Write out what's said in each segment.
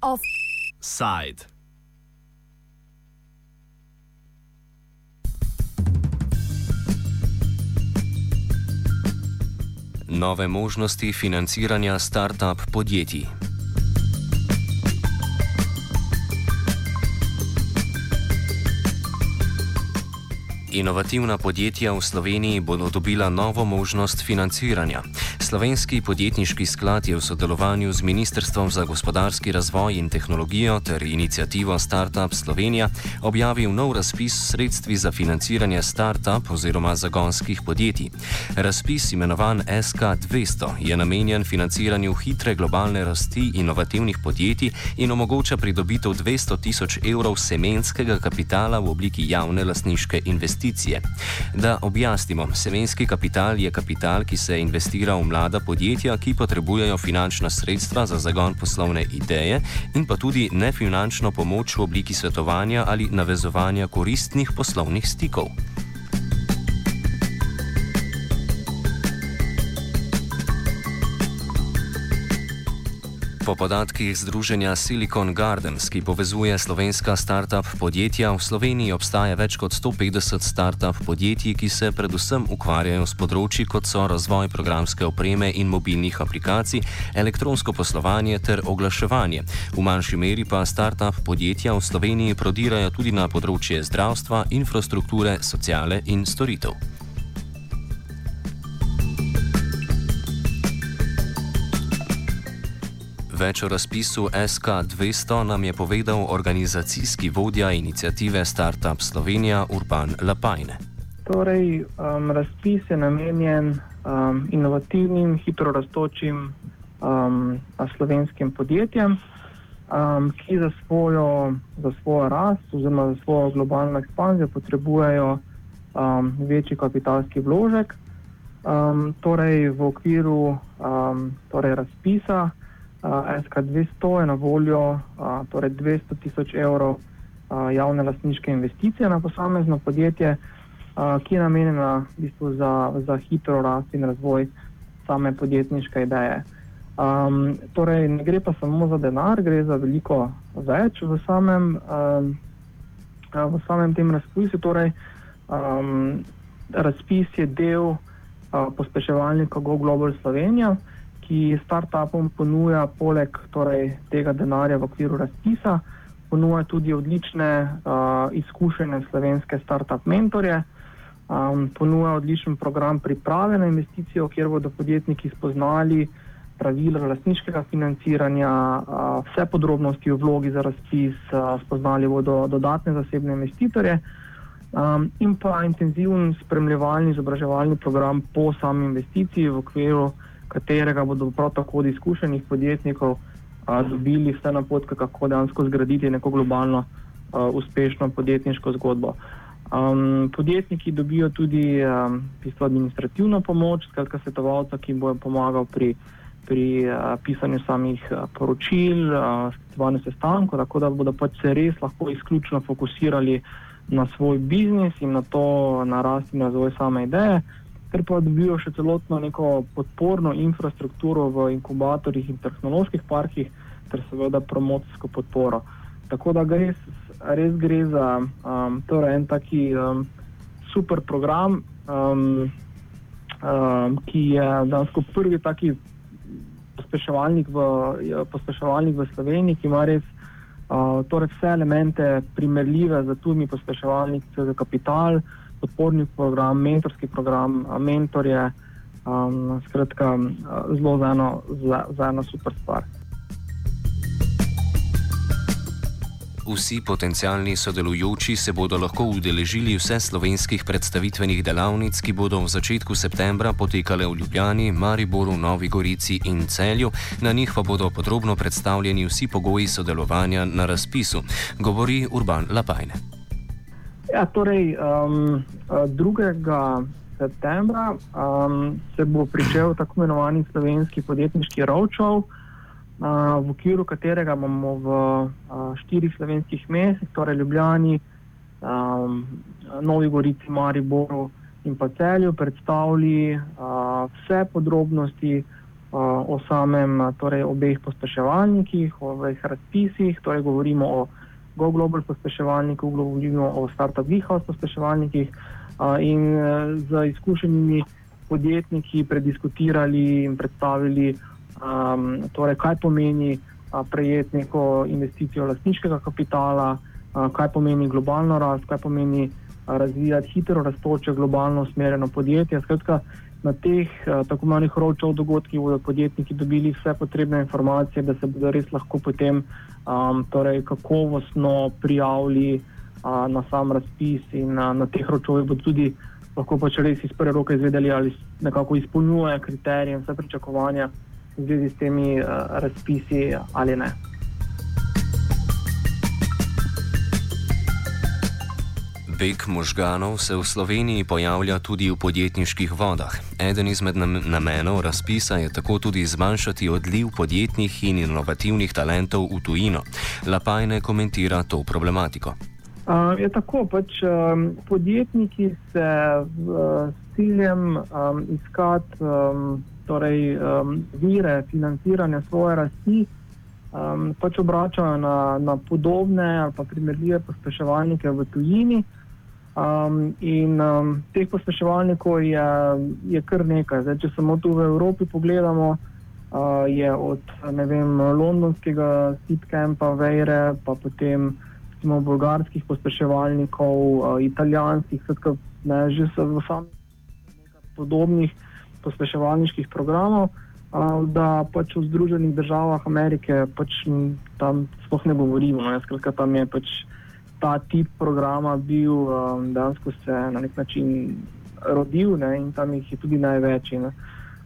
Offside. Nove možnosti financiranja start-up podjetij. Inovativna podjetja v Sloveniji bodo dobila novo možnost financiranja. Slovenski podjetniški sklad je v sodelovanju z Ministrstvom za gospodarski razvoj in tehnologijo ter inicijativo Startup Slovenija objavil nov razpis sredstvi za financiranje start-up oziroma zagonskih podjetij. Razpis imenovan SK200 je namenjen financiranju hitre globalne rasti inovativnih podjetij in omogoča pridobitev 200 tisoč evrov semenskega kapitala v obliki javne lasniške investicije. Da objasnimo, semenski kapital je kapital, ki se investira v mlade mlada podjetja, ki potrebujejo finančna sredstva za zagon poslovne ideje in pa tudi nefinančno pomoč v obliki svetovanja ali navezovanja koristnih poslovnih stikov. Po podatkih Združenja Silicon Gardens, ki povezuje slovenska start-up podjetja, v Sloveniji obstaja več kot 150 start-up podjetij, ki se predvsem ukvarjajo s področji kot so razvoj programske opreme in mobilnih aplikacij, elektronsko poslovanje ter oglaševanje. V manjši meri pa start-up podjetja v Sloveniji prodirajo tudi na področje zdravstva, infrastrukture, sociale in storitev. Več o razpisu SK200 nam je povedal organizacijski vodja inicijative Startup Slovenija Urban Lapajne. Torej, um, razpis je namenjen um, inovativnim, hitro raztočim um, slovenskim podjetjem, um, ki za svojo, za svojo rast oziroma za svojo globalno ekspanzijo potrebujejo um, večji kapitalski vložek. Um, torej, v okviru um, torej razpisa. SK200 je na voljo torej 200 tisoč evrov javne lastniške investicije na posamezno podjetje, ki je namenjena v bistvu za, za hitro rast in razvoj same podjetniške ideje. Um, torej, ne gre pa samo za denar, gre za veliko več v samem, um, v samem tem razpisu. Torej, um, razpis je del uh, pospeševalnika Go Global Slovenija ki startupom ponuja poleg torej, tega denarja v okviru razpisa, ponuja tudi odlične uh, izkušene slovenske startup mentorje, um, ponuja odličen program priprave na investicijo, kjer bodo podjetniki spoznali pravila lastniškega financiranja, uh, vse podrobnosti o vlogi za razpis, uh, spoznali bodo dodatne zasebne investitorje. Um, in pa intenziven spremljevalni izobraževalni program po sami investiciji v okviru uh, katerega bodo prav tako od izkušenih podjetnikov a, dobili vse napotke, kako dejansko zgraditi neko globalno a, uspešno podjetniško zgodbo. Um, podjetniki dobijo tudi um, administrativno pomoč, skratka svetovalca, ki bo pomagal pri, pri uh, pisanju samih uh, poročil, sklicevanju uh, sestankov, tako da bodo pač se res lahko izključno fokusirali na svoj biznis in na to, na rast in razvoj same ideje ker pa dobijo še celotno neko podporno infrastrukturo v inkubatorjih in tehnoloških parkih, ter seveda promocijsko podporo. Tako da res, res gre za um, torej en taki um, super program, um, um, ki je dansko prvi taki pospeševalnik v, pospeševalnik v Sloveniji, ki ima res uh, torej vse elemente primerljive z tujimi pospeševalniki, za kapital podporni program, mentorski program, mentorje, um, skratka, zelo za eno, za, za eno super stvar. Vsi potencijalni sodelujoči se bodo lahko udeležili vse slovenskih predstavitvenih delavnic, ki bodo v začetku septembra potekale v Ljubljani, Mariboru, Novi Gorici in Celju. Na njih pa bodo podrobno predstavljeni vsi pogoji sodelovanja na razpisu, govori Urban Lapajne. Ja, torej, um, 2. septembra um, se bo pričel tako imenovani slovenski podjetniški roadshow, uh, v okviru katerega bomo v uh, štirih slovenskih mestih, torej Ljubljani, um, Novi Gorici, Mariboru in pa celju predstavili uh, vse podrobnosti uh, o samem, torej obeh pospeševalnikih, o obeh razpisih, torej govorimo o Go Global pospeševalniku, govorimo o Startup Vihouse pospeševalnikih uh, in uh, z izkušenimi podjetniki prediskutirali in predstavili, um, torej, kaj pomeni uh, prejeti neko investicijo lastniškega kapitala, uh, kaj pomeni globalno rast, kaj pomeni uh, razvijati hitro raztoče globalno usmerjeno podjetje. Skratka, na teh uh, tako imenovanih ročov dogodkih bodo podjetniki dobili vse potrebne informacije, da se bodo res lahko potem um, torej, kakovostno prijavili uh, na sam razpis in uh, na teh ročovih bodo tudi lahko pač res iz prve roke izvedeli, ali nekako izpolnjuje kriterije in vse pričakovanja v zvezi s temi uh, razpisi ali ne. Beg možganov se v Sloveniji pojavlja tudi v podjetniških vodah. Eden izmed namenov razpisa je tako tudi zmanjšati odliv podjetnih in inovativnih talentov v tujino. Lapajne komentira to problematiko. Uh, je tako, pač um, podjetniki se uh, s ciljem um, iskati um, torej, um, vire financiranja svoje rasti, um, pač obračajo na, na podobne ali pa primerljive pospeševalnike v tujini. Um, in um, teh pospeševalnikov je, je kar nekaj. Zdaj, če samo tu v Evropi pogledamo, uh, je od vem, londonskega Sitkampa, Vejre, pa potem recimo bolgarskih pospeševalnikov, uh, italijanskih, skratka, ne, že so v samih podobnih pospeševalniških programov, uh, da pač v Združenih državah Amerike pač tam sploh ne govorimo. Ne, skratka, tam je pač ta tip programa bil um, dejansko se na nek način rodil ne, in tam jih je tudi največ.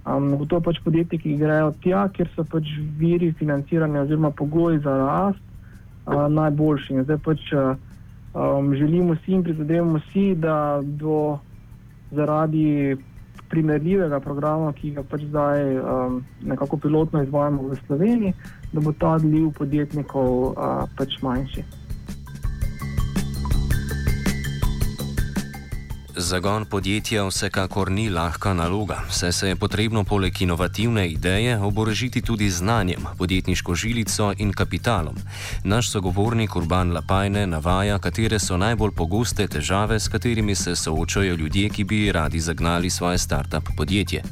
Um, to pač podjetja, ki grejo tja, kjer so pač viri financiranja oziroma pogoji za rast najboljši. In zdaj pač um, želimo si in prizadevamo si, da do zaradi primerljivega programa, ki ga pač zdaj um, nekako pilotno izvajamo v Sloveniji, da bo ta odliv podjetnikov uh, pač manjši. Zagon podjetja vsekakor ni lahka naloga, saj se je potrebno poleg inovativne ideje oborožiti tudi znanjem, podjetniško žilico in kapitalom. Naš sogovornik Urban Lapajne navaja, katere so najbolj pogoste težave, s katerimi se soočajo ljudje, ki bi radi zagnali svoje start-up podjetje.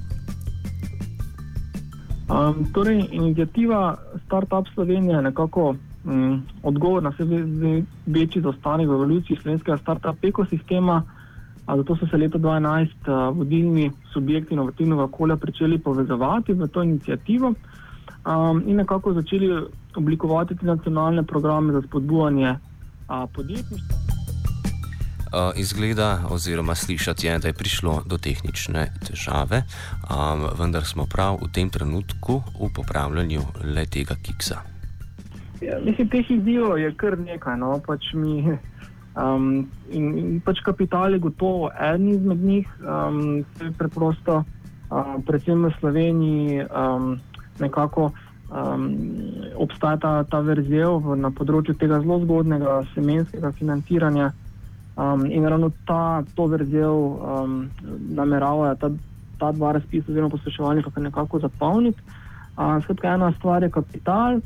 Um, torej, inicijativa Startup Slovenije je nekako um, odgovor na vse večji zaostanek v evoluciji slovenskega start-up ekosistema. Zato so se leta 2012 vodilni subjekti inovativnega okolja začeli povezovati v to inicijativo um, in nekako začeli oblikovati tudi nacionalne programe za spodbujanje podjetništva. Uh, izgleda, oziroma slišati je, da je prišlo do tehnične težave, um, vendar smo prav v tem trenutku v popravljanju le tega kiksa. Ja, mislim, teh izzivov je kar nekaj. No? Pač mi Um, in, in pač kapital je gotovo eden izmed njih, um, preprosto, uh, predvsem v Sloveniji, um, nekako um, obstaja ta, ta verzel na področju tega zelo zgodnega semenskega financiranja. Um, in ravno ta, to verzel um, nameravajo ta, ta dva razpisa, oziroma posluševalnika, nekako zapolniti. Uh, skratka, ena stvar je kapital.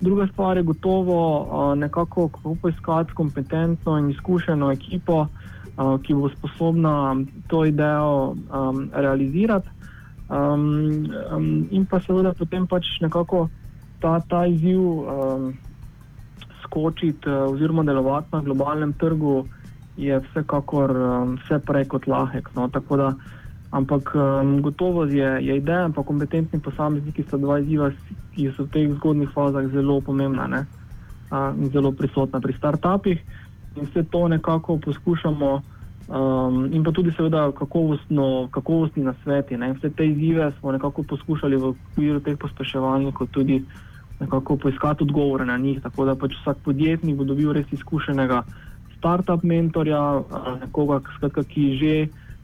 Druga stvar je gotovo uh, nekako kako poiskati kompetentno in izkušeno ekipo, uh, ki bo sposobna to idejo um, realizirati. Um, um, in pa seveda potem pač nekako ta, ta izziv um, skočiti uh, oziroma delovati na globalnem trgu je vsekakor um, vse prej kot lahek. No? Tako da Ampak um, gotovo je, je ideja, pa kompetentni posamezniki so dva izziva, ki so v teh zgodnih fazah zelo pomembna ne? in zelo prisotna pri startupih. In vse to nekako poskušamo, um, in pa tudi, seveda, kakovostni na sveti. Ne? Vse te izzive smo nekako poskušali v okviru teh pospeševalnikov tudi nekako poiskati odgovore na njih. Tako da pač vsak podjetnik bo dobil res izkušenega startup mentorja, nekoga, skratka, ki že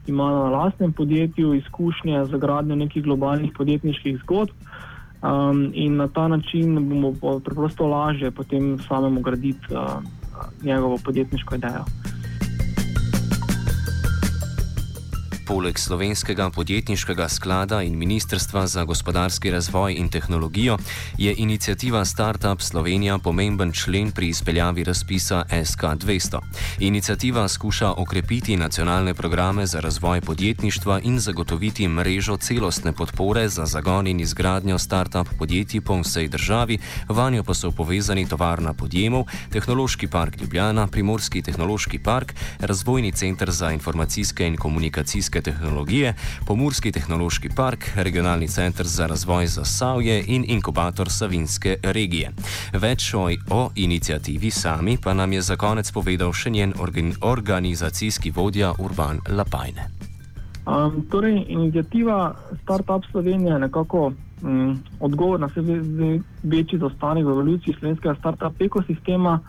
ima na lastnem podjetju izkušnje za gradnjo nekih globalnih podjetniških zgodb. Um, in na ta način bomo preprosto lažje potem samemu graditi uh, njegovo podjetniško idejo. Poleg slovenskega podjetniškega sklada in Ministrstva za gospodarski razvoj in tehnologijo je inicijativa Startup Slovenija pomemben člen pri izpeljavi razpisa SK200. Inicijativa skuša okrepiti nacionalne programe za razvoj podjetništva in zagotoviti mrežo celostne podpore za zagon in izgradnjo startup podjetij po vsej državi, vanjo pa so povezani tovarna podjemov, tehnološki park Ljubljana, primorski tehnološki park, razvojni center za informacijske in komunikacijske tehnologije, pomorski tehnološki park, regionalni center za razvoj za Savje in inkubator Savinske regije. Več o, o inicijativi sami pa nam je za konec povedal še njen organ, organizacijski vodja Urban Lapajne. Um, torej, inicijativa Startup Slovenije je nekako um, odgovor na vse večji zaostanek v evoluciji slovenskega startup ekosistema.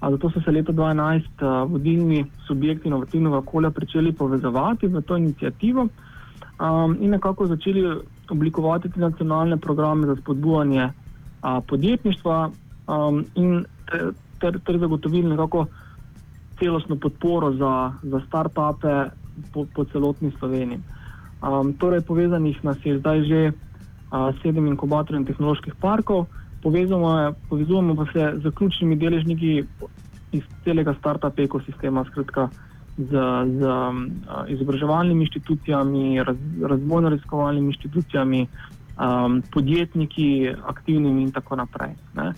Zato so se leta 2011 uh, vodilni subjekti inovativnega okolja začeli povezovati v to inicijativo um, in nekako začeli oblikovati te nacionalne programe za spodbujanje uh, podjetništva um, in ter, ter, ter zagotovili nekako celostno podporo za, za start-upe po, po celotni Sloveniji. Um, torej, povezanih nas je zdaj že uh, sedem inkubatorjev in tehnoloških parkov, povezujemo, povezujemo pa se z ključnimi deležniki iz celega start-up ekosistema, skratka z, z um, izobraževalnimi inštitucijami, raz, razvojno-raziskovalnimi inštitucijami, um, podjetniki, aktivnimi in tako naprej. Ne.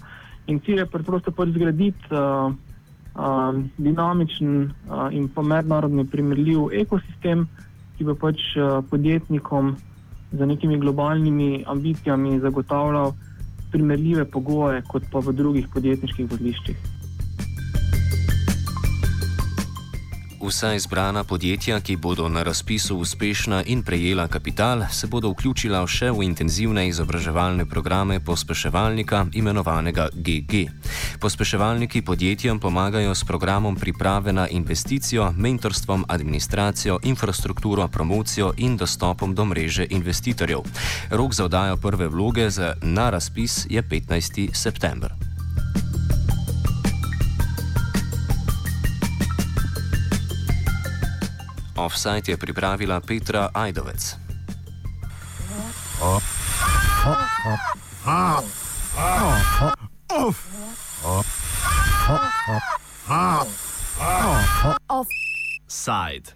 In cilj je preprosto pač zgraditi uh, uh, dinamičen uh, in pa mednarodno primerljiv ekosistem, ki bo pač uh, podjetnikom z nekimi globalnimi ambicijami zagotavljal primerljive pogoje kot pa v drugih podjetniških vozliščih. Vsa izbrana podjetja, ki bodo na razpisu uspešna in prejela kapital, se bodo vključila še v intenzivne izobraževalne programe pospeševalnika imenovanega GG. Pospeševalniki podjetjem pomagajo s programom priprave na investicijo, mentorstvom, administracijo, infrastrukturo, promocijo in dostopom do mreže investitorjev. Rok za oddajo prve vloge na razpis je 15. september. Offside je pripravila Petra Ajdovec. Offside.